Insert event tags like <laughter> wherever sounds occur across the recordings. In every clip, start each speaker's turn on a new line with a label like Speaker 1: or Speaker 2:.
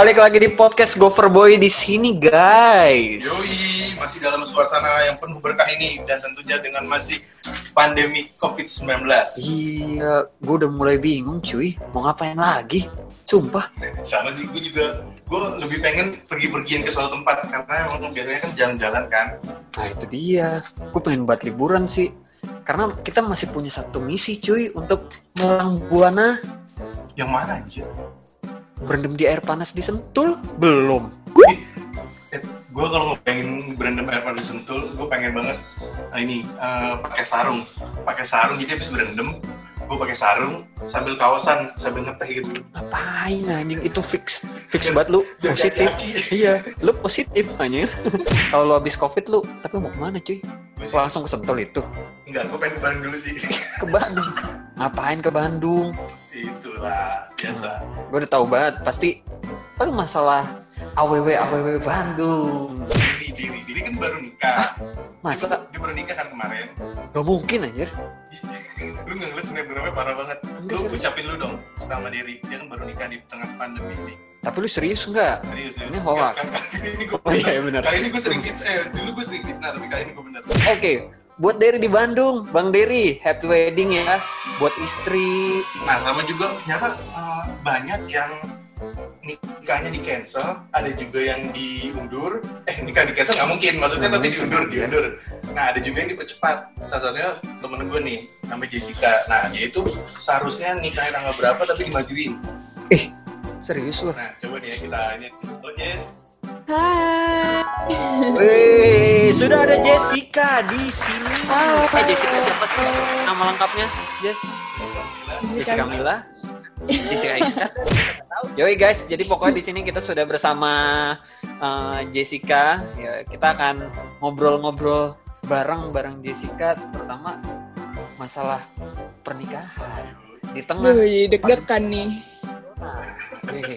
Speaker 1: balik lagi di podcast Gopher Boy di sini, guys.
Speaker 2: Yoi, masih dalam suasana yang penuh berkah ini dan tentunya dengan masih pandemi COVID-19.
Speaker 1: Iya, gue udah mulai bingung, cuy. Mau ngapain lagi? Sumpah.
Speaker 2: Sama sih, gue juga, gue lebih pengen pergi-pergian ke suatu tempat karena emang biasanya kan jalan-jalan kan.
Speaker 1: Nah, itu dia. Gue pengen buat liburan sih. Karena kita masih punya satu misi, cuy, untuk melang buana
Speaker 2: Yang mana anjir?
Speaker 1: Berendam di air panas di Sentul. Belum.
Speaker 2: Eh, gue kalau pengen berendam air panas di Sentul, gue pengen banget ah, ini eh, pakai sarung, pakai sarung jadi habis berendam, gue pakai sarung sambil kawasan sambil ngeteh gitu.
Speaker 1: Ngapain anjing? Itu fix. Fix banget lu. Positif. Iya, lu positif anjir. <laughs> Kalau lu habis Covid lu, tapi mau ke
Speaker 2: mana, cuy?
Speaker 1: Langsung ke Sentul itu.
Speaker 2: Enggak, gue pengen ke Bandung dulu sih.
Speaker 1: Ke Bandung. Ngapain ke Bandung?
Speaker 2: Itulah biasa.
Speaker 1: Gue udah tahu banget, pasti kan masalah AWW AWW Bandung.
Speaker 2: Diri, diri, diri kan baru nikah.
Speaker 1: Masa
Speaker 2: Dia baru nikah kan kemarin.
Speaker 1: gak mungkin anjir? <laughs>
Speaker 2: lu nggak ngeliat snapgramnya parah banget.
Speaker 1: Enggak,
Speaker 2: Lu
Speaker 1: serius.
Speaker 2: ucapin lu dong sama diri. Dia kan baru nikah di tengah pandemi ini.
Speaker 1: Tapi lu serius nggak?
Speaker 2: Serius, serius.
Speaker 1: Ini hoax.
Speaker 2: Kali ini gue
Speaker 1: Oh iya, benar.
Speaker 2: Kali ini gue sering fit, eh dulu gue sering fitnah, tapi kali ini gue bener.
Speaker 1: Oke, buat Derry di Bandung, Bang Derry, happy wedding ya. Buat istri,
Speaker 2: Nah sama juga ternyata eh, banyak yang nikahnya di cancel, ada juga yang diundur. Eh nikah di cancel nggak mungkin, maksudnya tapi diundur, diundur. Nah ada juga yang dipercepat. Salah satunya temen gue nih, namanya Jessica. Nah dia itu seharusnya nikahnya tanggal berapa tapi dimajuin.
Speaker 1: serius lu?
Speaker 2: Nah coba nih ya kita ini. Oh Jess,
Speaker 3: Hai.
Speaker 1: Wih, sudah ada Jessica di sini.
Speaker 3: Halo.
Speaker 1: Eh Jessica siapa sih nama lengkapnya? Jess, Jessica Mila. Jessica Iska. Yoi guys, jadi pokoknya di sini kita sudah bersama uh, Jessica. Ya, kita akan ngobrol-ngobrol bareng bareng Jessica, terutama masalah pernikahan di tengah.
Speaker 3: Jadi deg-degan nih.
Speaker 1: Wih.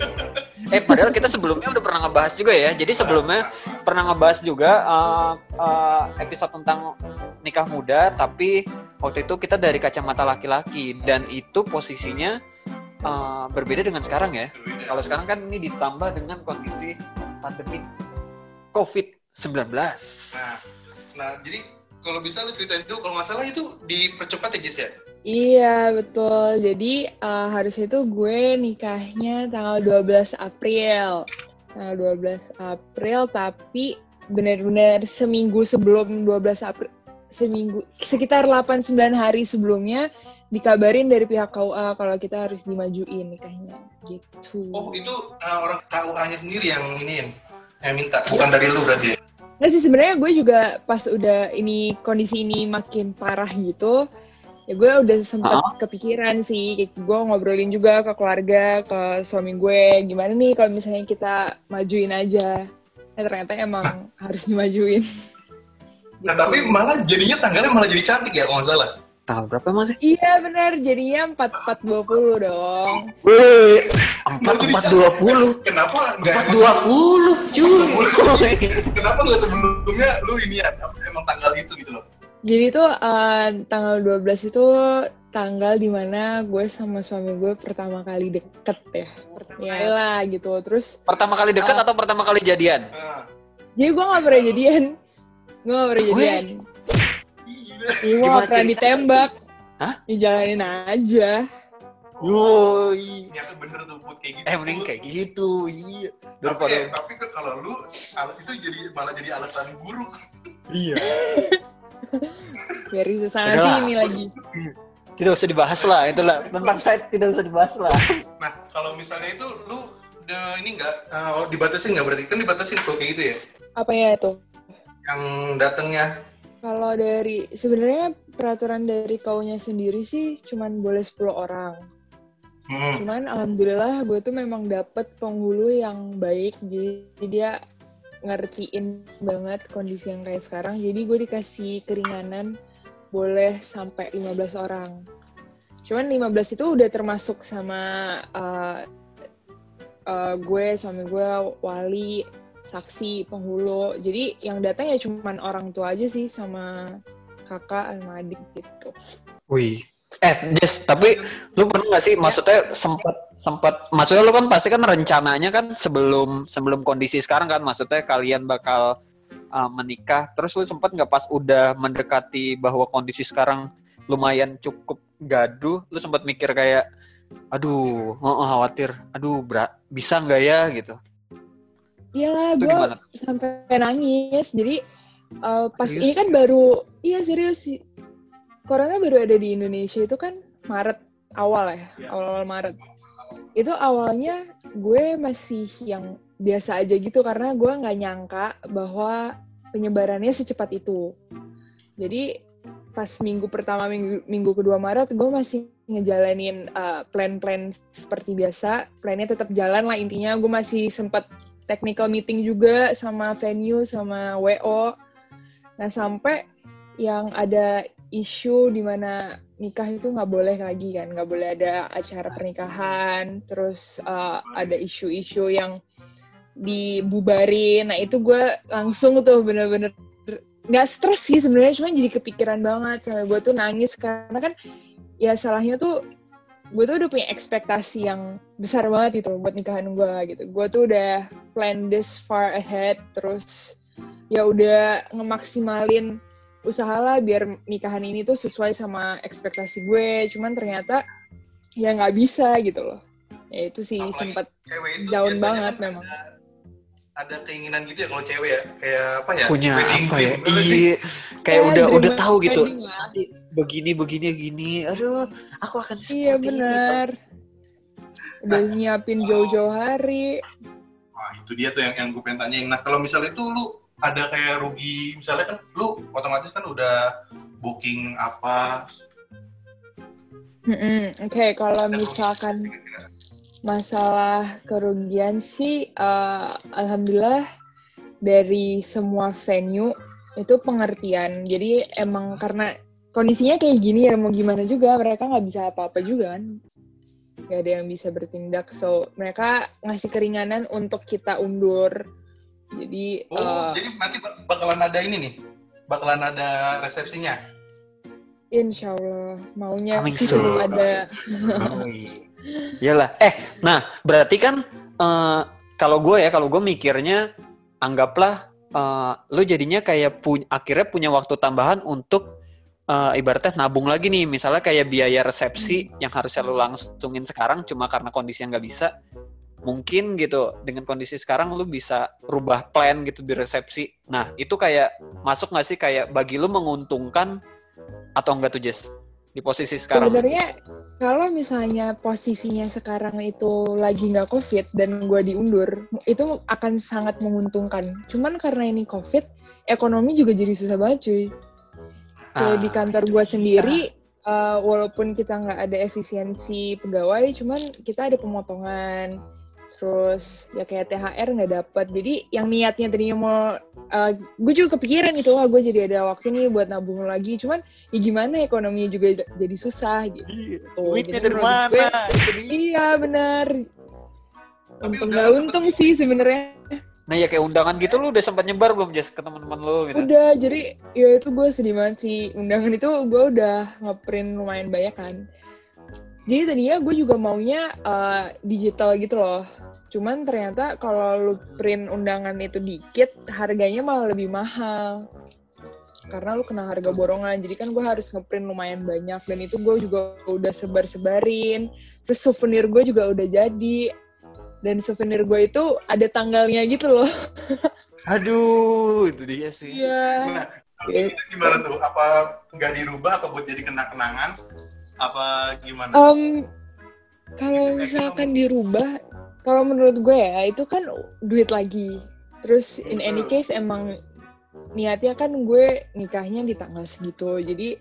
Speaker 1: Eh padahal kita sebelumnya udah pernah ngebahas juga ya. Jadi sebelumnya pernah ngebahas juga uh, uh, episode tentang nikah muda, tapi waktu itu kita dari kacamata laki-laki dan itu posisinya uh, berbeda dengan sekarang ya.
Speaker 2: berbeda.
Speaker 1: Kalau sekarang kan ini ditambah dengan kondisi pandemi COVID-19.
Speaker 2: Nah, nah jadi kalau bisa lu ceritain dulu kalau nggak salah itu dipercepat ya Jess ya?
Speaker 3: Iya, betul. Jadi eh, harusnya itu gue nikahnya tanggal 12 April. Tanggal 12 April, tapi benar-benar seminggu sebelum 12 April, seminggu, sekitar 8-9 hari sebelumnya dikabarin dari pihak KUA kalau kita harus dimajuin nikahnya gitu.
Speaker 2: Oh itu uh, orang KUA-nya sendiri yang ini yang minta, bukan dari lu berarti ya?
Speaker 3: Nggak sih sebenarnya gue juga pas udah ini kondisi ini makin parah gitu ya gue udah sempat kepikiran sih kayak gue ngobrolin juga ke keluarga ke suami gue gimana nih kalau misalnya kita majuin aja ya ternyata emang harus dimajuin
Speaker 2: Nah
Speaker 3: Gitu.
Speaker 2: tapi malah jadinya tanggalnya malah jadi cantik ya kalau nggak salah.
Speaker 1: Tanggal berapa emang sih?
Speaker 3: iya benar jadinya empat empat dua puluh dong
Speaker 1: Wih, empat empat dua puluh.
Speaker 2: Kenapa nggak
Speaker 1: Empat dua puluh, cuy.
Speaker 2: Kenapa nggak sebelumnya lu ini ya? Emang tanggal itu gitu loh.
Speaker 3: Jadi tuh eh, tanggal 12 itu tanggal di mana gue sama suami gue pertama kali deket ya pertama kali lah gitu terus
Speaker 1: Pertama kali dekat atau pertama kali jadian?
Speaker 2: Nah,
Speaker 3: Jadi gue gak pernah jadian. Gue gak pernah jadian. Iya, gue gak pernah ditembak.
Speaker 1: Hah?
Speaker 3: Dijalanin aja.
Speaker 1: Yoi.
Speaker 2: Ternyata bener tuh buat kayak gitu.
Speaker 1: Eh mending kayak gitu, iya.
Speaker 2: Tapi,
Speaker 1: Daripada
Speaker 2: tapi kalau lu itu jadi malah jadi alasan buruk.
Speaker 1: iya. <laughs>
Speaker 3: Biar bisa sana
Speaker 1: Udahlah.
Speaker 3: sini lagi.
Speaker 1: Tidak usah dibahas lah, itulah tentang saya tidak usah dibahas lah.
Speaker 2: Nah kalau misalnya itu lu udah ini nggak uh, dibatasin nggak berarti kan dibatasin kalau kayak gitu ya?
Speaker 3: Apa ya itu?
Speaker 2: Yang datangnya
Speaker 3: Kalau dari sebenarnya peraturan dari kaunya sendiri sih cuman boleh 10 orang.
Speaker 2: Hmm.
Speaker 3: Cuman alhamdulillah gue tuh memang dapet penghulu yang baik. Jadi dia ngertiin banget kondisi yang kayak sekarang. Jadi gue dikasih keringanan boleh sampai 15 orang. Cuman 15 itu udah termasuk sama uh, uh, gue, suami gue, wali, saksi, penghulu. Jadi yang datang ya cuman orang tua aja sih sama kakak sama adik gitu.
Speaker 1: Wih, Eh, Jess, tapi lu pernah gak sih, maksudnya sempat sempat, maksudnya lu kan pasti kan rencananya kan sebelum sebelum kondisi sekarang kan, maksudnya kalian bakal uh, menikah, terus lu sempat nggak pas udah mendekati bahwa kondisi sekarang lumayan cukup gaduh, lu sempat mikir kayak, aduh, oh, khawatir, aduh, berat, bisa nggak ya? Gitu?
Speaker 3: Iya, gue sampai nangis. Jadi uh, pas serius? ini kan baru, iya serius. sih corona baru ada di Indonesia itu kan Maret awal ya, ya. awal-awal Maret. Itu awalnya gue masih yang biasa aja gitu karena gue nggak nyangka bahwa penyebarannya secepat itu. Jadi pas minggu pertama minggu, minggu kedua Maret gue masih ngejalanin uh, plan-plan seperti biasa plannya tetap jalan lah intinya gue masih sempat technical meeting juga sama venue sama wo nah sampai yang ada isu di mana nikah itu nggak boleh lagi kan, nggak boleh ada acara pernikahan, terus uh, ada isu-isu yang dibubarin. Nah itu gue langsung tuh bener-bener nggak stres sih sebenarnya, cuma jadi kepikiran banget sampai gue tuh nangis karena kan ya salahnya tuh gue tuh udah punya ekspektasi yang besar banget itu buat nikahan gue gitu. Gue tuh udah plan this far ahead, terus ya udah ngemaksimalin usahalah biar nikahan ini tuh sesuai sama ekspektasi gue. Cuman ternyata ya nggak bisa gitu loh. Ya itu sih sempat down banget memang. ada,
Speaker 2: ada keinginan gitu ya kalau cewek ya. Kayak apa ya?
Speaker 1: Punya apa ya? iya kayak ya, udah udah tahu gitu nanti begini begini begini aduh aku akan
Speaker 3: iya benar udah nah, nyiapin jauh-jauh hari.
Speaker 2: Wah itu dia tuh yang yang gue pengen tanyain. Nah kalau misalnya itu lu ada kayak rugi misalnya kan lu otomatis kan udah booking apa?
Speaker 3: Mm oke okay, kalau misalkan masalah kerugian sih uh, alhamdulillah dari semua venue itu pengertian. Jadi emang karena kondisinya kayak gini ya mau gimana juga mereka nggak bisa apa-apa juga kan. Nggak ada yang bisa bertindak. So mereka ngasih keringanan untuk kita undur jadi
Speaker 2: Oh, uh, jadi nanti bakalan ada ini nih. Bakalan ada resepsinya.
Speaker 3: Insya Allah maunya sih belum ada.
Speaker 1: Iyalah. Eh, nah berarti kan uh, kalau gue ya, kalau gue mikirnya anggaplah uh, lu jadinya kayak punya akhirnya punya waktu tambahan untuk uh, ibaratnya nabung lagi nih misalnya kayak biaya resepsi yang harusnya lu langsungin sekarang cuma karena kondisi yang nggak bisa mungkin gitu dengan kondisi sekarang lu bisa rubah plan gitu di resepsi. Nah itu kayak masuk nggak sih kayak bagi lu menguntungkan atau enggak tuh Jess di posisi sekarang?
Speaker 3: Sebenarnya kalau misalnya posisinya sekarang itu lagi nggak covid dan gue diundur itu akan sangat menguntungkan. Cuman karena ini covid ekonomi juga jadi susah banget cuy. Kayak ah, di kantor gue sendiri uh, walaupun kita nggak ada efisiensi pegawai, cuman kita ada pemotongan terus ya kayak THR nggak dapat jadi yang niatnya tadinya mau uh, eh, gue juga kepikiran itu wah gue jadi ada waktu nih buat nabung lagi. Cuman ya gimana ekonominya juga jadi susah gitu.
Speaker 1: Iya, duitnya dari mana? gue,
Speaker 3: iya benar. Untung nggak untung sih sebenarnya.
Speaker 1: Nah ya kayak undangan gitu lu udah sempat nyebar belum Jess ke teman-teman lu gitu?
Speaker 3: Udah, jadi ya itu gue sedih banget sih. Undangan itu gue udah ngeprint lumayan banyak kan. Jadi tadinya gue juga maunya uh, digital gitu loh. Cuman ternyata kalau lu print undangan itu dikit, harganya malah lebih mahal. Karena lu kena harga borongan, jadi kan gue harus ngeprint lumayan banyak. Dan itu gue juga udah sebar-sebarin. Terus souvenir gue juga udah jadi. Dan souvenir gue itu ada tanggalnya gitu loh. <laughs>
Speaker 1: Aduh, itu dia sih.
Speaker 3: Iya. Nah,
Speaker 2: itu gimana tuh? Apa nggak dirubah atau buat jadi kenang-kenangan? Apa gimana?
Speaker 3: Um, kalau misalkan dirubah, kalau menurut gue ya itu kan duit lagi. Terus in any case emang niatnya kan gue nikahnya di tanggal segitu. Jadi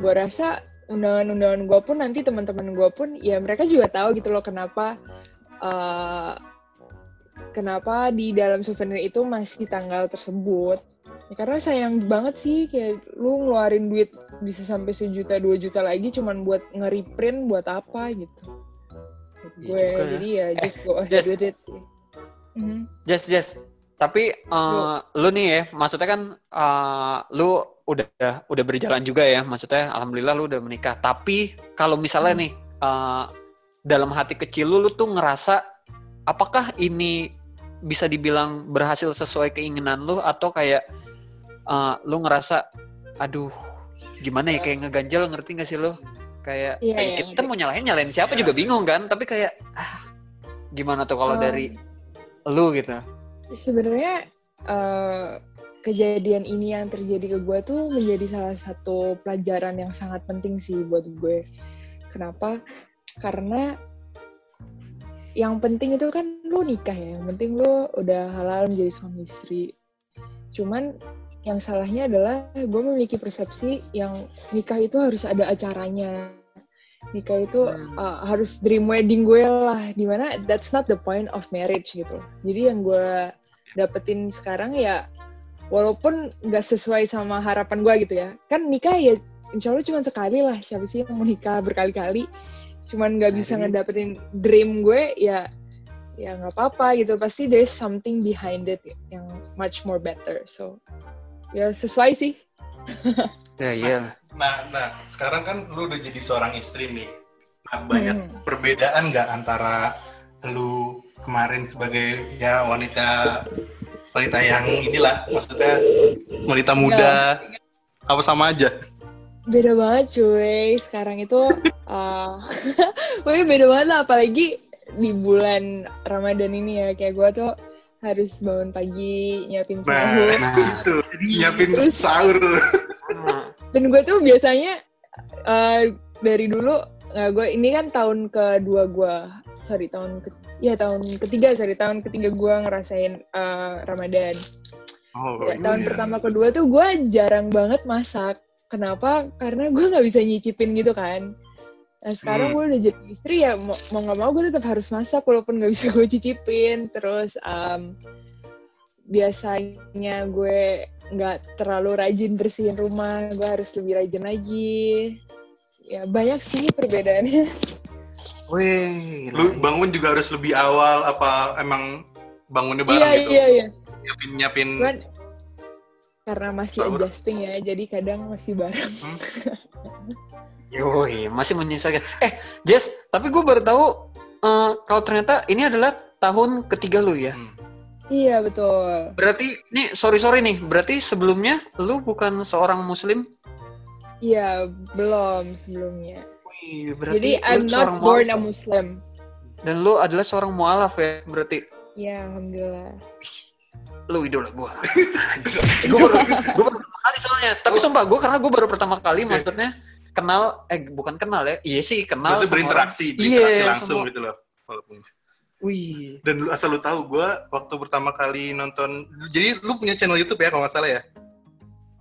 Speaker 3: gue rasa undangan-undangan gue pun nanti teman-teman gue pun ya mereka juga tahu gitu loh kenapa uh, kenapa di dalam souvenir itu masih tanggal tersebut ya, karena sayang banget sih kayak lu ngeluarin duit bisa sampai sejuta dua juta lagi cuman buat nge-reprint buat apa gitu gue ya. jadi ya just go ahead just, with it sih
Speaker 1: mm-hmm. just just Tapi uh, lu nih ya, maksudnya kan uh, lu udah udah berjalan juga ya, maksudnya alhamdulillah lu udah menikah. Tapi kalau misalnya hmm. nih uh, dalam hati kecil lu lu tuh ngerasa apakah ini bisa dibilang berhasil sesuai keinginan lu atau kayak uh, lu ngerasa aduh gimana ya kayak ngeganjel ngerti gak sih lu? Kayak,
Speaker 3: iya,
Speaker 1: kayak
Speaker 3: iya,
Speaker 1: kita mau nyalahin nyalahin siapa juga bingung kan, tapi kayak ah, gimana tuh kalau um, dari lu gitu?
Speaker 3: sebenarnya uh, kejadian ini yang terjadi ke gue tuh menjadi salah satu pelajaran yang sangat penting sih buat gue. Kenapa? Karena yang penting itu kan lu nikah ya. Yang penting lu udah halal menjadi suami istri. Cuman yang salahnya adalah gue memiliki persepsi yang nikah itu harus ada acaranya. Nikah itu uh, harus dream wedding gue lah. Di mana that's not the point of marriage gitu. Jadi yang gue dapetin sekarang ya walaupun nggak sesuai sama harapan gue gitu ya kan nikah ya insya Allah cuma sekali lah siapa sih yang mau nikah berkali-kali cuman nggak bisa ngedapetin dream gue ya ya nggak apa-apa gitu pasti there's something behind it yang much more better so ya sesuai sih.
Speaker 1: Ya iya.
Speaker 2: Nah nah sekarang kan lu udah jadi seorang istri nih. Nah, banyak hmm. perbedaan nggak antara lu kemarin sebagai ya wanita wanita yang inilah maksudnya wanita muda Gak. apa sama aja?
Speaker 3: Beda banget cuy. Sekarang itu <laughs> <laughs> uh, beda banget lah. Apalagi di bulan Ramadan ini ya. Kayak gue tuh harus bangun pagi nyiapin nah, sahur
Speaker 2: nah, itu nyiapin Terus, sahur <laughs>
Speaker 3: dan gue tuh biasanya uh, dari dulu uh, gue ini kan tahun kedua gue sorry tahun ke ya tahun ketiga sorry tahun ketiga gue ngerasain uh, Ramadan. Oh, ya, tahun iya. pertama kedua tuh gue jarang banget masak. Kenapa? Karena gue nggak bisa nyicipin gitu kan. Nah sekarang hmm. gue udah jadi istri ya mau nggak mau, mau gue tetap harus masak walaupun nggak bisa gue cicipin. Terus um, biasanya gue nggak terlalu rajin bersihin rumah, gue harus lebih rajin lagi. Ya banyak sih perbedaannya.
Speaker 2: Wih, lu bangun juga harus lebih awal apa emang bangunnya bareng
Speaker 3: iya,
Speaker 2: gitu?
Speaker 3: Iya, iya,
Speaker 2: Nyiapin nyiapin.
Speaker 3: Cuman, karena masih Sahur. adjusting ya, jadi kadang masih bareng. Hmm? <laughs>
Speaker 1: Yoi, masih menyesuaikan. Eh, Jess, tapi gue baru tahu uh, kalau ternyata ini adalah tahun ketiga lu ya. Hmm.
Speaker 3: Iya betul.
Speaker 1: Berarti, nih sorry sorry nih, berarti sebelumnya lu bukan seorang muslim?
Speaker 3: Iya, belum sebelumnya.
Speaker 1: Wih, berarti
Speaker 3: Jadi I'm not born a Muslim.
Speaker 1: Dan lu adalah seorang mualaf ya, berarti?
Speaker 3: Iya, alhamdulillah.
Speaker 1: Lu idola gue. <laughs> gue baru, gue baru pertama kali soalnya. Tapi oh. sumpah gue karena gue baru pertama kali maksudnya kenal, eh bukan kenal ya, iya sih kenal.
Speaker 2: Maksudnya berinteraksi, orang. berinteraksi iya, langsung sama... gitu loh. Walaupun.
Speaker 1: Wih.
Speaker 2: Dan lu asal lu tahu, gue waktu pertama kali nonton, jadi lu punya channel YouTube ya kalau nggak salah ya?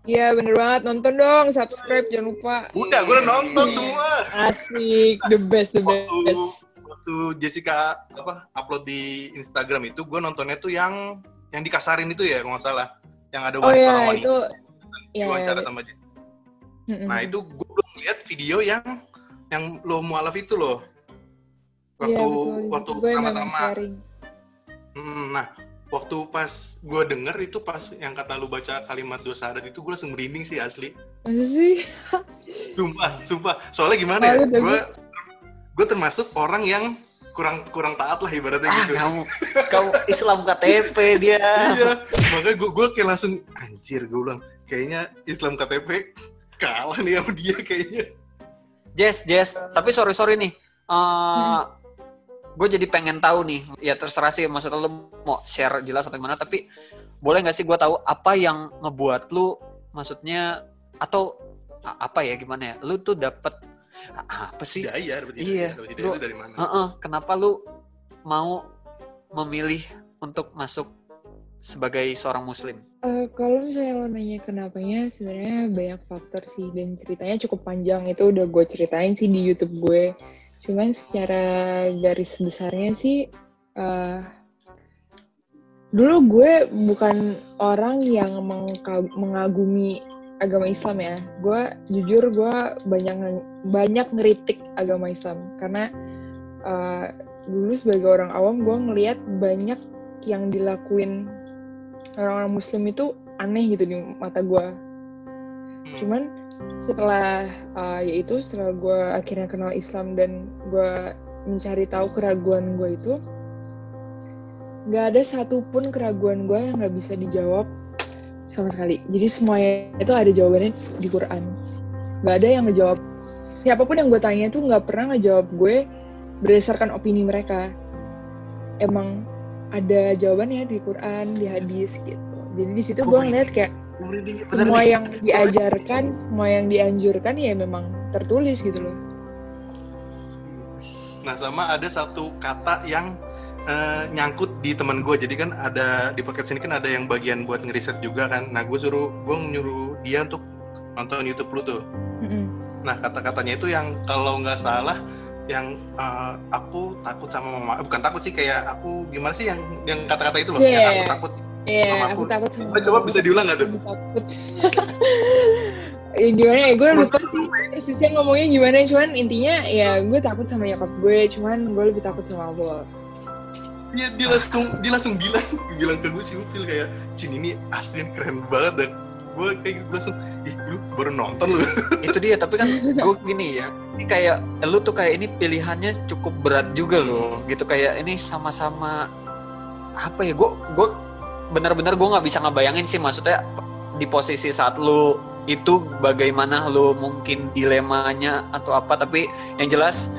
Speaker 3: Iya bener banget nonton dong subscribe jangan lupa.
Speaker 2: Udah gue udah nonton semua.
Speaker 3: Asik the best the best.
Speaker 2: Waktu, waktu Jessica apa upload di Instagram itu gue nontonnya tuh yang yang dikasarin itu ya kalau nggak salah yang ada
Speaker 3: oh, iya, wanita itu
Speaker 2: ya, wawancara sama Jessica. Nah itu gue belum lihat video yang yang lo mualaf itu loh waktu ya, waktu pertama-tama. Nah waktu pas gue denger itu pas yang kata lu baca kalimat dosa adat itu gue langsung merinding sih asli.
Speaker 3: Sih.
Speaker 2: sumpah, sumpah. Soalnya gimana ya? Gue gue termasuk orang yang kurang kurang taat lah ibaratnya
Speaker 1: ah,
Speaker 2: gitu.
Speaker 1: Kamu, kamu Islam KTP dia.
Speaker 2: iya. Makanya gue gue kayak langsung anjir gue bilang kayaknya Islam KTP kalah nih sama dia kayaknya.
Speaker 1: Jess, Jess. Tapi sorry sorry nih. Uh, hmm gue jadi pengen tahu nih ya terserah sih maksudnya lu mau share jelas atau gimana tapi boleh nggak sih gue tahu apa yang ngebuat lu maksudnya atau apa ya gimana ya lu tuh dapet apa sih
Speaker 2: iya
Speaker 1: iya lu, dari mana uh -uh, kenapa lu mau memilih untuk masuk sebagai seorang muslim?
Speaker 3: Uh, kalau misalnya lo nanya kenapanya, sebenarnya banyak faktor sih dan ceritanya cukup panjang. Itu udah gue ceritain sih di YouTube gue. Cuman secara garis besarnya sih uh, dulu gue bukan orang yang mengagumi agama Islam ya. Gue jujur gue banyak banyak ngeritik agama Islam karena uh, dulu sebagai orang awam gue ngelihat banyak yang dilakuin orang-orang muslim itu aneh gitu di mata gue
Speaker 2: Hmm.
Speaker 3: cuman setelah uh, yaitu setelah gue akhirnya kenal Islam dan gue mencari tahu keraguan gue itu nggak ada satupun keraguan gue yang nggak bisa dijawab sama sekali. Jadi semuanya itu ada jawabannya di Quran. Nggak ada yang ngejawab. Siapa pun yang gue tanya itu nggak pernah ngejawab gue berdasarkan opini mereka. Emang ada jawabannya di Quran di hadis gitu jadi di situ gue ngeliat kayak
Speaker 2: Merinding,
Speaker 3: semua
Speaker 2: nih.
Speaker 3: yang diajarkan, semua yang dianjurkan ya memang tertulis gitu loh.
Speaker 2: Nah sama ada satu kata yang eh, nyangkut di teman gue. Jadi kan ada di podcast ini kan ada yang bagian buat ngeriset juga kan. Nah gue suruh gue nyuruh dia untuk nonton YouTube lu tuh.
Speaker 3: Mm-mm.
Speaker 2: Nah kata-katanya itu yang kalau nggak salah yang eh, aku takut sama mama. Eh, bukan takut sih kayak aku gimana sih yang yang kata-kata itu loh.
Speaker 3: Iya.
Speaker 2: Yang aku takut.
Speaker 3: Iya,
Speaker 2: Sama
Speaker 3: aku
Speaker 2: aku.
Speaker 3: takut sama.
Speaker 2: Coba bisa diulang nggak tuh?
Speaker 3: Aku takut. ya, <laughs> gimana ya? Gue lupa sih persisnya ngomongnya gimana. Cuman intinya ya gue takut sama nyokap gue. Cuman gue lebih takut sama Allah.
Speaker 2: Dia dia langsung dia langsung bilang bilang ke gue si Upil kayak Cin ini asli keren banget dan gue kayak gitu langsung ih lu baru nonton lu. <laughs>
Speaker 1: Itu dia tapi kan gue gini ya ini kayak lu tuh kayak ini pilihannya cukup berat juga loh gitu. Kayak ini sama-sama apa ya gue gue benar-benar gue nggak bisa ngebayangin sih maksudnya di posisi saat lu itu bagaimana lu mungkin dilemanya atau apa. Tapi yang jelas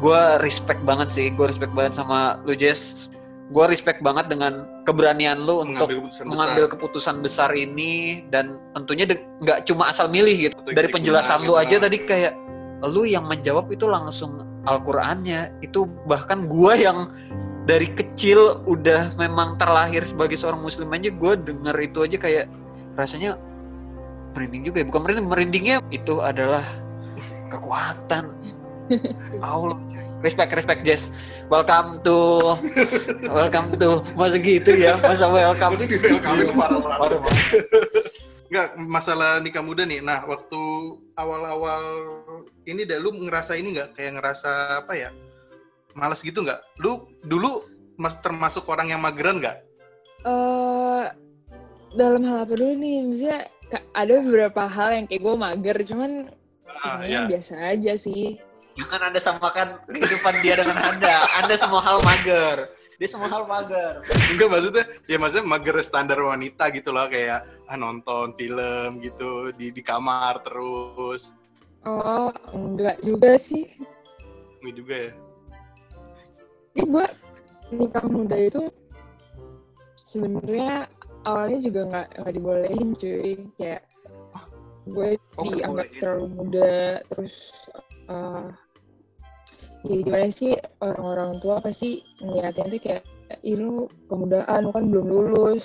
Speaker 1: gue respect banget sih gue respect banget sama lu Jess gue respect banget dengan keberanian lu untuk
Speaker 2: mengambil keputusan
Speaker 1: mengambil
Speaker 2: besar.
Speaker 1: keputusan besar ini dan tentunya nggak cuma asal milih gitu
Speaker 2: Atau
Speaker 1: dari penjelasan lu
Speaker 2: gitu
Speaker 1: aja
Speaker 2: kan.
Speaker 1: tadi kayak lu yang menjawab itu langsung Al-Qur'annya itu bahkan gua yang dari kecil udah memang terlahir sebagai seorang muslim aja gua denger itu aja kayak rasanya merinding juga ya bukan merinding merindingnya itu adalah kekuatan <laughs> Allah coy. Respect respect Jess welcome to welcome to masa gitu ya masa welcome
Speaker 2: Maksudnya di welcome itu parah banget. Enggak, masalah nikah muda nih. Nah, waktu awal-awal ini dah lu ngerasa ini nggak kayak ngerasa apa ya? Males gitu nggak? Lu dulu mas, termasuk orang yang mageran nggak?
Speaker 3: eh dalam hal apa dulu nih? Maksudnya ka- ada beberapa hal yang kayak gue mager. Cuman
Speaker 2: Ah, ya.
Speaker 3: biasa aja sih.
Speaker 1: Jangan anda samakan kehidupan dia dengan anda. Anda semua hal mager. Dia semua hal mager.
Speaker 2: Enggak maksudnya, ya maksudnya mager standar wanita gitu loh kayak ah, nonton film gitu di di kamar terus.
Speaker 3: Oh, enggak juga sih.
Speaker 2: Ini juga ya.
Speaker 3: Jadi gue nikah muda itu sebenarnya awalnya juga nggak nggak dibolehin cuy kayak gue
Speaker 1: Oh,
Speaker 3: dianggap terlalu muda terus eh ya gimana sih orang-orang tua pasti ngeliatnya tuh kayak ih lu kemudaan lu kan belum lulus.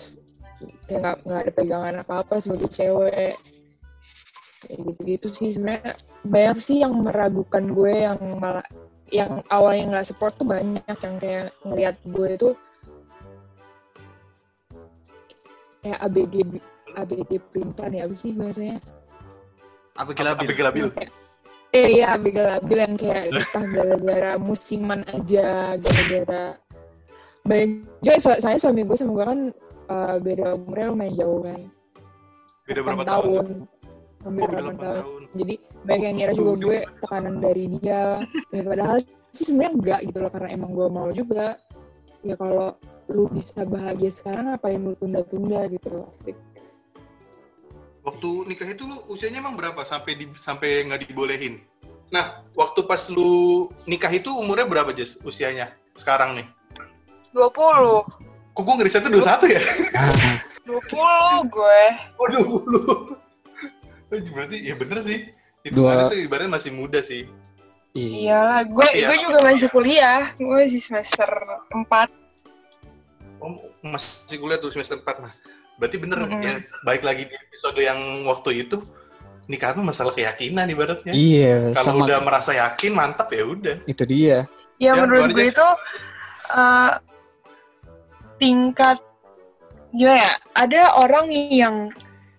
Speaker 3: Kayak nggak nggak ada pegangan apa-apa sebagai cewek. Kayak gitu-gitu sih sebenarnya banyak sih yang meragukan gue yang malah yang awalnya nggak support tuh banyak yang kayak ngeliat gue itu kayak ABG ABG pelintan ya apa sih bahasanya?
Speaker 1: Apa gila
Speaker 2: Tapi gelabil.
Speaker 3: Eh iya ABG labil yang kayak nikah gara-gara musiman aja gara-gara banyak. Juga so- saya suami gue sama gue kan uh, beda umurnya lumayan jauh kan.
Speaker 2: Beda
Speaker 3: 8
Speaker 2: berapa tahun?
Speaker 3: hampir
Speaker 2: Oh, beda
Speaker 3: 8
Speaker 2: delapan
Speaker 3: tahun.
Speaker 2: tahun.
Speaker 3: jadi banyak yang ngira juga gue tekanan dari dia. Ya, padahal sih sebenarnya enggak gitu loh karena emang gue mau juga. Ya kalau lu bisa bahagia sekarang ngapain lu tunda-tunda gitu loh asik
Speaker 2: Waktu nikah itu lu usianya emang berapa sampai di, sampai nggak dibolehin? Nah, waktu pas lu nikah itu umurnya berapa Jess usianya sekarang nih?
Speaker 4: 20.
Speaker 2: Kok gue ngerisetnya 21 ya? <laughs>
Speaker 4: 20 gue.
Speaker 2: Oh 20. Oh, <laughs> Berarti ya bener sih. Itu
Speaker 1: Dua-
Speaker 2: itu ibaratnya masih muda sih.
Speaker 1: Iya.
Speaker 4: Iyalah, gue
Speaker 2: Iya.
Speaker 4: gue juga masih kuliah. Gue masih semester 4.
Speaker 2: Oh, masih kuliah tuh semester 4 nah. Berarti bener
Speaker 4: Mm-mm.
Speaker 2: ya. Baik lagi di episode yang waktu itu nikah tuh masalah keyakinan ibaratnya.
Speaker 1: Iya,
Speaker 2: Kalau
Speaker 1: sama
Speaker 2: udah merasa yakin mantap ya udah.
Speaker 1: itu dia.
Speaker 4: Ya,
Speaker 2: Ya,
Speaker 4: menurut gue itu eh, tingkat gimana ya? Ada orang yang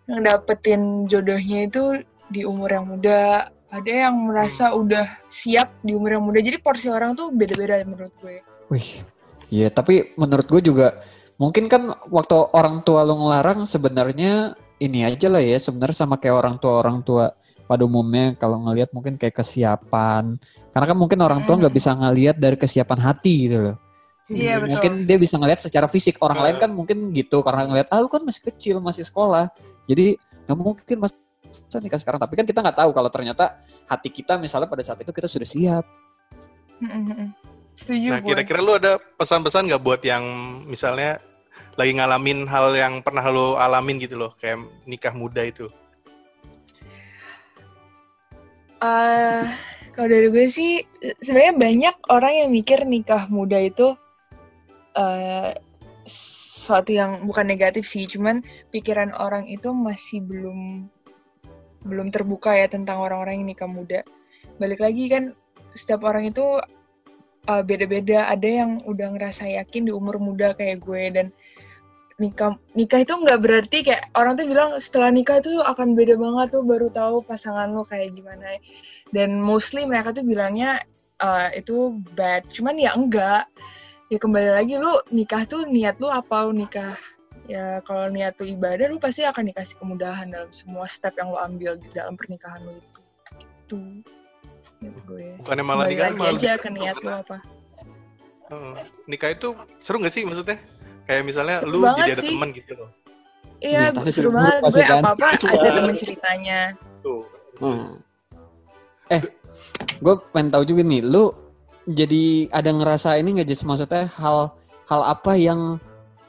Speaker 4: yang dapetin jodohnya itu di umur yang muda. Ada yang merasa udah siap di umur yang muda. Jadi porsi orang tuh beda-beda menurut gue.
Speaker 1: Wih, iya. Tapi menurut gue juga mungkin kan waktu orang tua lu ngelarang sebenarnya ini aja lah ya sebenarnya sama kayak orang tua orang tua pada umumnya kalau ngelihat mungkin kayak kesiapan. Karena kan mungkin orang tua nggak
Speaker 3: Hmm.
Speaker 1: bisa ngelihat dari kesiapan hati gitu loh.
Speaker 3: Iya betul.
Speaker 1: mungkin dia bisa ngelihat secara fisik. Orang lain kan mungkin gitu karena ngelihat ah lu kan masih kecil masih sekolah. Jadi nggak mungkin mas masa nikah sekarang. Tapi kan kita nggak tahu kalau ternyata hati kita misalnya pada saat itu kita sudah siap.
Speaker 3: Mm-mm. Setuju
Speaker 2: Nah, kira-kira lu ada pesan-pesan nggak buat yang misalnya lagi ngalamin hal yang pernah lu alamin gitu loh, kayak nikah muda itu?
Speaker 3: Eh, kalau dari gue sih sebenarnya banyak orang yang mikir nikah muda itu eh sesuatu yang bukan negatif sih, cuman pikiran orang itu masih belum belum terbuka ya tentang orang-orang yang nikah muda. Balik lagi kan setiap orang itu eh, beda-beda. Ada yang udah ngerasa yakin di umur muda kayak gue dan nikah nikah itu nggak berarti kayak orang tuh bilang setelah nikah tuh akan beda banget tuh baru tahu pasangan lo kayak gimana. Dan mostly mereka tuh bilangnya uh, itu bad. Cuman ya enggak. Ya kembali lagi lu nikah tuh niat lu apa? Lu nikah ya kalau niat tuh ibadah lu pasti akan dikasih kemudahan dalam semua step yang lu ambil di dalam pernikahan lu itu. Gitu Menurut gue
Speaker 2: Bukannya malah
Speaker 3: kembali
Speaker 2: nikah
Speaker 3: lagi
Speaker 2: malah
Speaker 3: aja ke niat lu
Speaker 2: karena,
Speaker 3: apa
Speaker 2: uh, nikah itu seru nggak sih maksudnya? Kayak misalnya
Speaker 3: Seru
Speaker 2: lu jadi ada
Speaker 3: sih.
Speaker 2: teman gitu loh.
Speaker 3: iya
Speaker 1: tapi
Speaker 3: seru
Speaker 1: seru
Speaker 3: banget
Speaker 1: pasti
Speaker 3: gue
Speaker 1: kan.
Speaker 3: apa apa
Speaker 2: Itu
Speaker 3: ada
Speaker 2: banget.
Speaker 3: temen ceritanya
Speaker 2: Tuh.
Speaker 1: Hmm. Eh, gue pengen tahu juga nih, lu jadi ada ngerasa ini nggak Jess? Maksudnya hal hal apa yang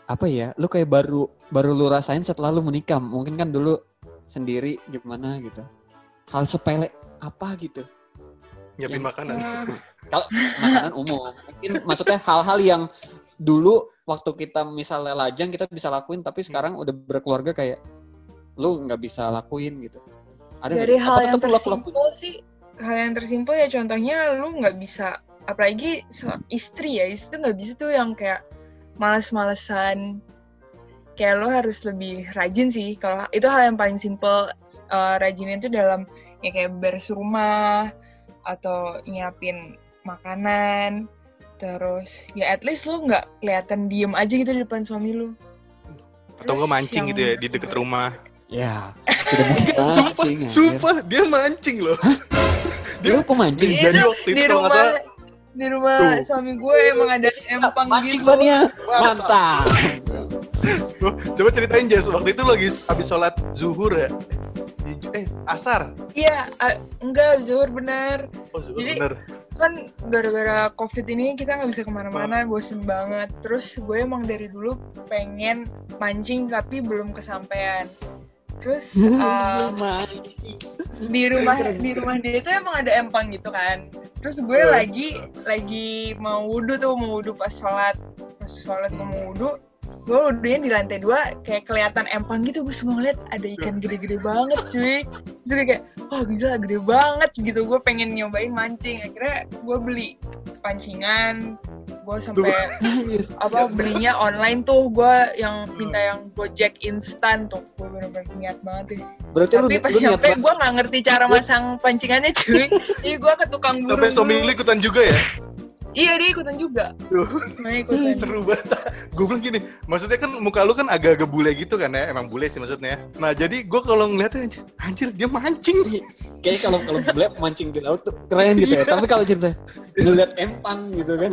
Speaker 1: apa ya? Lu kayak baru baru lu rasain setelah lu menikah. Mungkin kan dulu sendiri gimana gitu. Hal sepele apa gitu?
Speaker 2: Nyiapin
Speaker 1: Yang-
Speaker 2: makanan. <laughs>
Speaker 1: Kalau makanan umum, mungkin maksudnya hal-hal yang dulu waktu kita misalnya lajang kita bisa lakuin, tapi sekarang udah berkeluarga kayak lu nggak bisa lakuin gitu. Ada
Speaker 3: dari hal
Speaker 1: Apa
Speaker 3: yang tersimpul sih hal yang tersimpul ya contohnya lu nggak bisa apalagi se- istri ya istri tuh nggak bisa tuh yang kayak malas-malesan kayak lo harus lebih rajin sih. Kalau itu hal yang paling simple eh, rajinnya itu dalam ya kayak beres rumah atau nyiapin makanan terus ya at least lu nggak kelihatan diem aja gitu di depan suami lu
Speaker 2: Atau nggak mancing gitu ya di deket rumah.
Speaker 1: Ya, tidak mungkin <laughs>
Speaker 2: Sumpah,
Speaker 1: mancing. anjir.
Speaker 2: sumpah dia mancing loh. <laughs>
Speaker 1: Lu pemancing?
Speaker 3: Iya,
Speaker 2: Jadi
Speaker 3: tuh,
Speaker 2: waktu itu
Speaker 3: di rumah
Speaker 2: salah-
Speaker 3: di rumah
Speaker 2: Tuh.
Speaker 3: suami gue emang ada empang
Speaker 1: Mancing
Speaker 3: gitu.
Speaker 1: bannya. Mantap.
Speaker 2: Coba ceritain Jess, waktu itu lagi habis sholat zuhur ya? Eh, asar.
Speaker 3: Iya, a- enggak zuhur bener.
Speaker 2: Oh, zuhur
Speaker 3: Jadi-
Speaker 2: bener.
Speaker 3: Kan gara-gara covid ini kita nggak bisa ke mana-mana, bosen banget. Terus gue emang dari dulu pengen mancing tapi belum kesampaian. Terus <laughs> uh, di rumah di rumah dia itu emang ada empang gitu kan. Terus gue
Speaker 2: Hmm.
Speaker 3: lagi lagi mau wudhu tuh mau wudhu pas sholat pas sholat gue mau wudhu gue wudhunya di lantai dua kayak kelihatan empang gitu. Gue semua ngeliat ada ikan gede-gede banget cuy. Terus gue kayak oh gila gede banget gitu. Gue pengen nyobain mancing. Akhirnya gue beli pancingan. Gue sampai <laughs> apa belinya online tuh. Gue yang minta yang gojek instan tuh. Gue bener-bener niat banget deh.
Speaker 1: Berarti lu,
Speaker 3: tapi
Speaker 1: ni-
Speaker 3: pas
Speaker 1: lu
Speaker 3: nyampe gue nggak ngerti cara masang pancingannya cuy. <laughs> Jadi gue ke tukang buru
Speaker 2: Sampai suami lu ikutan juga ya?
Speaker 3: Iya dia ikutan juga
Speaker 2: Tuh.
Speaker 3: Semuanya ikutan
Speaker 2: Seru banget. Gue bilang gini, maksudnya kan muka lu kan agak-agak bule gitu kan ya, emang bule sih maksudnya. Nah jadi gue kalau ngeliatnya, anjir, anjir dia mancing.
Speaker 1: Kayaknya kalau kalau bule mancing di laut tuh <laughs> keren gitu ya. Tapi kalau cerita ngeliat empang gitu kan.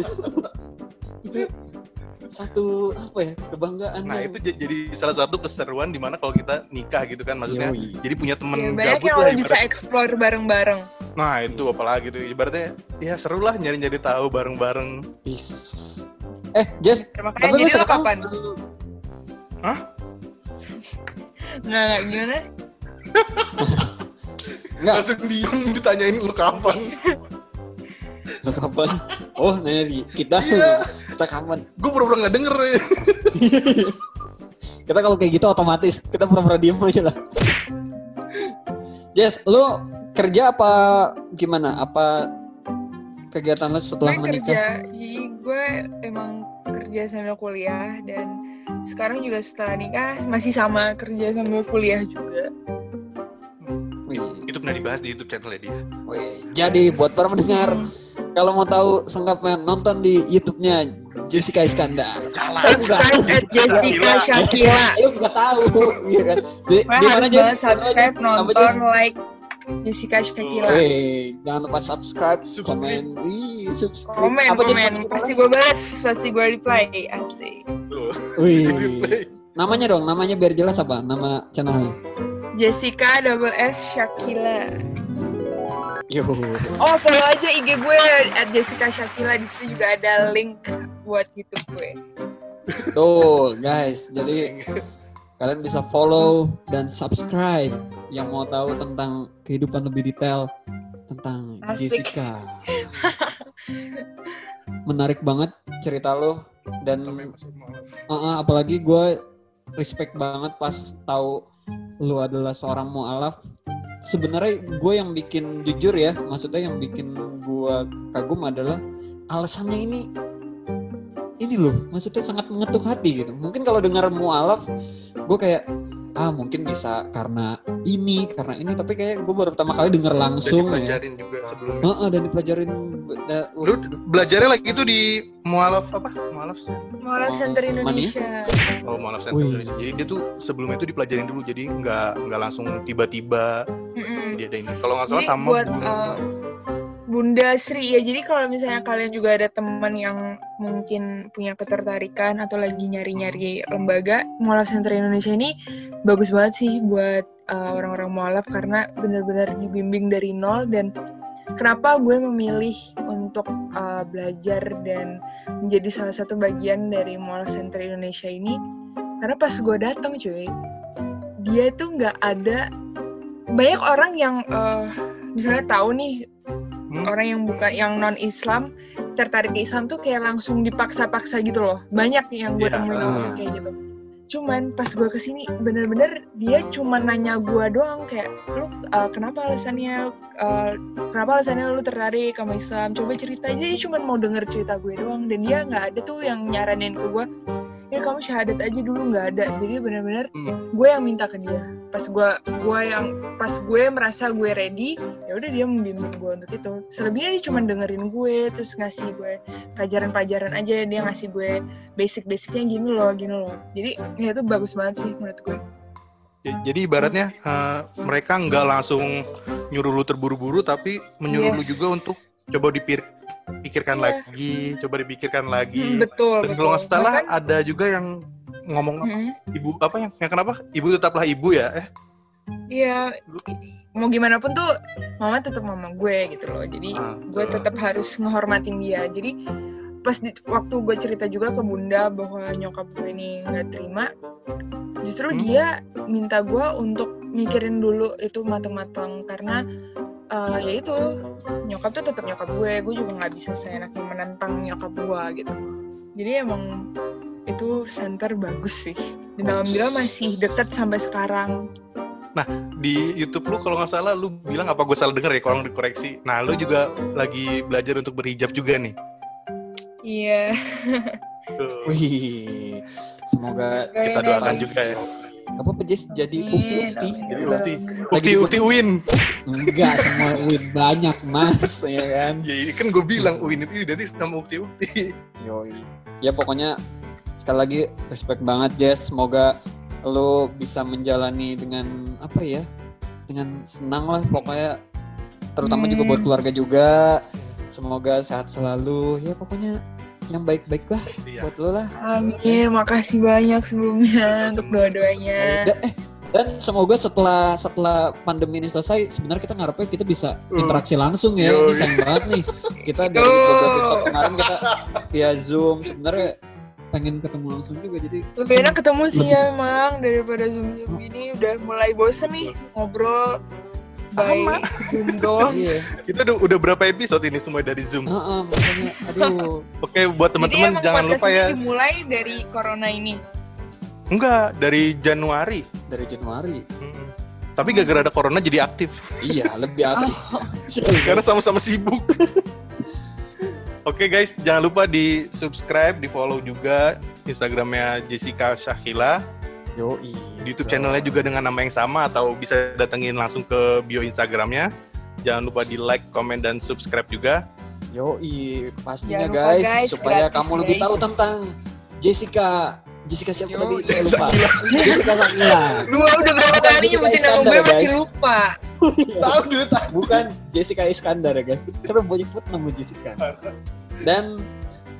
Speaker 1: itu <laughs> satu apa ya kebanggaan.
Speaker 2: Nah
Speaker 1: yang-
Speaker 2: itu jadi salah satu keseruan di mana kalau kita nikah gitu kan, maksudnya
Speaker 1: Yoi.
Speaker 2: jadi punya
Speaker 3: Ya,
Speaker 2: temen
Speaker 3: banyak
Speaker 2: gabut
Speaker 3: yang
Speaker 2: lah
Speaker 3: bisa
Speaker 2: ibarat-
Speaker 3: explore bareng-bareng
Speaker 2: Nah itu apalagi tuh, ibaratnya ya seru lah nyari-nyari tahu bareng-bareng.
Speaker 1: Is. Eh, Jess,
Speaker 3: makanya
Speaker 1: tapi lu
Speaker 3: jadi
Speaker 1: sekarang
Speaker 3: kapan
Speaker 2: Hah?
Speaker 3: nggak nggak gimana <laughs>
Speaker 1: Enggak,
Speaker 2: Langsung diem ditanyain lu kapan.
Speaker 1: lu kapan? Oh, nanya kita.
Speaker 2: Iya.
Speaker 1: Kita kapan?
Speaker 2: Gue pura-pura nggak denger ya. <laughs>
Speaker 1: Kita kalau kayak gitu otomatis kita pura-pura diem aja lah. Jess, lu kerja apa gimana? Apa kegiatan lu setelah
Speaker 3: gue
Speaker 1: menikah?
Speaker 3: kerja jadi gue emang kerja sambil kuliah dan sekarang juga setelah nikah masih sama kerja sambil kuliah juga
Speaker 1: Wih,
Speaker 2: Itu pernah dibahas di YouTube channelnya dia.
Speaker 1: wih. Jadi buat para pendengar, kalau mau tahu sengkapnya nonton di YouTube-nya Jessica Iskandar.
Speaker 3: Subscribe at Jessica Shakila.
Speaker 1: Lu nggak tahu, <laughs> iya kan? Di, di mana
Speaker 3: harus
Speaker 1: Jess?
Speaker 3: banget subscribe, nonton, like Jessica Shakila.
Speaker 1: Wih, jangan lupa subscribe,
Speaker 2: Subscribe.
Speaker 1: komen, Wih, subscribe.
Speaker 3: Komen,
Speaker 1: Apa,
Speaker 3: komen. Pasti gue balas, pasti gue reply. Asik.
Speaker 1: Wih. <laughs> Namanya dong, namanya biar jelas apa? Nama channelnya?
Speaker 3: Jessica double S Shakila.
Speaker 1: Yo.
Speaker 3: Oh, follow aja IG gue at Jessica Shakila. Di situ juga ada link buat YouTube gue.
Speaker 1: Tuh, guys. Jadi kalian bisa follow dan subscribe yang mau tahu tentang kehidupan lebih detail tentang
Speaker 3: Asik.
Speaker 1: Jessica. <laughs> Menarik banget cerita lo dan. Uh, uh, apalagi gue respect banget pas tahu lu adalah seorang mualaf. Sebenarnya gue yang bikin jujur ya, maksudnya yang bikin gue kagum adalah alasannya ini ini loh, maksudnya sangat mengetuk hati gitu. Mungkin kalau dengar mualaf, gue kayak ah mungkin bisa karena ini, karena ini, tapi kayak gue baru pertama kali denger
Speaker 2: Dan
Speaker 1: langsung ya.
Speaker 2: dipelajarin juga sebelumnya.
Speaker 1: Heeh, dan dipelajarin da-
Speaker 2: Lu belajarnya lagi itu di mualaf apa? Mualaf.
Speaker 3: Mualaf
Speaker 1: Oh,
Speaker 3: Center
Speaker 1: ya?
Speaker 3: Indonesia.
Speaker 2: Oh, mualaf Center
Speaker 1: Wih.
Speaker 2: Indonesia. Jadi dia tuh sebelumnya itu dipelajarin dulu. Jadi nggak nggak langsung tiba-tiba dia ada ini. Kalau nggak salah
Speaker 3: Jadi
Speaker 2: sama
Speaker 3: buat uh, Bunda Sri ya. Jadi kalau misalnya kalian juga ada teman yang mungkin punya ketertarikan atau lagi nyari-nyari lembaga, Mualaf Center Indonesia ini bagus banget sih buat uh, orang-orang mualaf karena benar-benar dibimbing dari nol dan kenapa gue memilih untuk uh, belajar dan menjadi salah satu bagian dari Mualaf Center Indonesia ini karena pas gue datang cuy dia itu nggak ada banyak orang yang uh, misalnya tahu nih
Speaker 2: Hmm?
Speaker 3: orang yang bukan yang non Islam tertarik ke Islam tuh kayak langsung dipaksa-paksa gitu loh. Banyak yang gue
Speaker 2: Iya,
Speaker 3: temuin orang kayak gitu. Cuman pas gue ke sini bener-bener dia cuma nanya gue doang kayak lu uh, kenapa alasannya uh, kenapa alasannya lu tertarik sama Islam? Coba cerita aja. Dia cuma mau denger cerita gue doang dan dia nggak ada tuh yang nyaranin ke gue ya kamu syahadat aja dulu nggak ada. Jadi bener-bener
Speaker 2: Hmm.
Speaker 3: gue yang minta ke dia. Pas gue gue yang pas gue merasa gue ready ya udah dia membimbing gue untuk itu. Selebihnya dia cuma dengerin gue terus ngasih gue pelajaran-pelajaran aja. Dia ngasih gue basic-basicnya gini loh gini loh. Jadi ya itu bagus banget sih menurut gue.
Speaker 2: Ya, Jadi ibaratnya eh, mereka nggak langsung nyuruh lu terburu-buru, tapi menyuruh lu
Speaker 3: Yes.
Speaker 2: juga untuk coba dipikir pikirkan
Speaker 3: Iya.
Speaker 2: lagi, coba dipikirkan lagi.
Speaker 3: Hmm, betul
Speaker 2: Dan
Speaker 3: betul
Speaker 2: kalau nggak salah
Speaker 3: Bahkan-
Speaker 2: ada juga yang ngomong
Speaker 3: Mm-mm.
Speaker 2: ibu apa yang yang kenapa? Ibu tetaplah ibu ya. Eh,
Speaker 3: Iya, mau gimana pun tuh mama tetap mama gue gitu loh. Jadi
Speaker 2: Ah,
Speaker 3: gue tetap harus menghormatin dia. Jadi pas di, waktu gue cerita juga ke bunda bahwa nyokap gue ini nggak terima, justru
Speaker 2: Hmm.
Speaker 3: dia minta gue untuk mikirin dulu itu matang-matang karena eh, ya itu nyokap tuh tetap nyokap gue. Gue juga nggak bisa seenaknya menentang nyokap gue gitu. Jadi emang itu center bagus sih. Dan alhamdulillah masih deket sampai sekarang.
Speaker 2: di YouTube lu kalau nggak salah lu bilang apa gue salah denger ya kalau dikoreksi. Nah, lu juga lagi belajar untuk berhijab juga nih.
Speaker 3: Iya. <laughs>
Speaker 1: Wih, semoga
Speaker 2: Kita doakan juga ya.
Speaker 1: Apa Jess jadi ukti-ukti.
Speaker 3: amin.
Speaker 2: Jadi Ukti,
Speaker 1: Lagi
Speaker 2: Ukti,
Speaker 1: di-
Speaker 2: Ukti Uin.
Speaker 1: Enggak, semua win banyak mas, <laughs> ya kan?
Speaker 2: Ya ini kan gue bilang Uin itu identik sama Ukti Ukti.
Speaker 1: Yoi. Ya pokoknya sekali lagi respect banget Jess. Semoga lo bisa menjalani dengan apa ya? Dengan senang lah pokoknya. Terutama juga
Speaker 3: Hmm.
Speaker 1: buat keluarga juga. Semoga sehat selalu. Ya pokoknya yang baik-baik lah
Speaker 2: Iya.
Speaker 1: buat lo lah.
Speaker 3: Amin, makasih banyak sebelumnya untuk doa-doanya.
Speaker 1: Da- eh, dan semoga setelah setelah pandemi ini selesai, sebenarnya kita ngarepnya kita bisa
Speaker 2: Uh.
Speaker 1: interaksi langsung ya. Ini sayang banget nih. Kita dari beberapa episode kemarin kita via Zoom. Sebenarnya pengen ketemu langsung juga jadi
Speaker 3: Lebih enak ketemu sih
Speaker 1: Lebih-
Speaker 3: ya emang daripada zoom zoom gini udah mulai bosen nih ngobrol by zoom doang.
Speaker 1: iya.
Speaker 2: Kita udah, udah berapa episode ini semua dari Zoom.
Speaker 1: Heeh, makanya aduh.
Speaker 2: Oke, buat
Speaker 3: Jadi
Speaker 2: teman-teman jangan lupa
Speaker 3: ini
Speaker 2: ya.
Speaker 3: dimulai dari corona ini.
Speaker 2: Enggak, dari Januari.
Speaker 1: Dari Januari.
Speaker 2: Mm. Tapi gara-gara ada corona jadi aktif.
Speaker 1: Iya, lebih <laughs> aktif.
Speaker 2: Karena sama-sama sibuk. <laughs> Oke guys, jangan lupa di subscribe, di follow juga Instagramnya Jessica Syahila.
Speaker 1: Yoi.
Speaker 2: Di YouTube channelnya juga dengan nama yang sama atau bisa datengin langsung ke bio Instagramnya. Jangan lupa di like, komen, dan subscribe juga.
Speaker 1: Yoi, pastinya
Speaker 4: lupa,
Speaker 1: guys,
Speaker 4: guys,
Speaker 1: supaya
Speaker 4: gratis,
Speaker 1: kamu lebih
Speaker 4: guys.
Speaker 1: tahu tentang Jessica. Jessica siapa
Speaker 3: Yo,
Speaker 1: tadi? Saya lupa. Jessica Sakila.
Speaker 4: Lu udah berapa kali nyebutin nama gue masih lupa. <laughs>
Speaker 2: Tahu dulu tahu.
Speaker 1: Bukan Jessica Iskandar ya guys. Karena banyak banget nama Jessica. Dan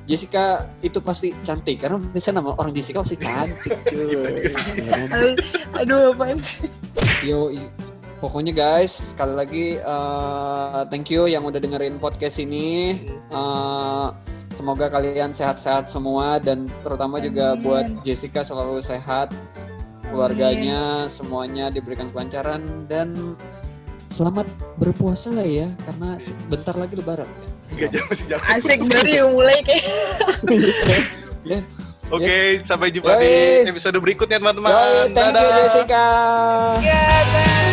Speaker 1: Jessica itu pasti cantik karena biasanya nama orang Jessica pasti cantik <laughs> cuy. Ya kan?
Speaker 4: Aduh, apaan sih?
Speaker 1: Yo, pokoknya guys, sekali lagi eh, thank you yang udah dengerin podcast ini. Eh, semoga kalian sehat-sehat semua dan terutama juga
Speaker 4: Amin.
Speaker 1: buat Jessica selalu sehat, keluarganya semuanya diberikan kelancaran dan selamat berpuasa lah ya karena bentar lagi lebaran.
Speaker 2: Enggak jauh masih jauh.
Speaker 4: Asik baru yang mulai kayak.
Speaker 1: Ya.
Speaker 2: Oke, sampai jumpa
Speaker 1: Yoi.
Speaker 2: di episode berikutnya teman-teman.
Speaker 1: Thank you. Jessica.
Speaker 4: Bye.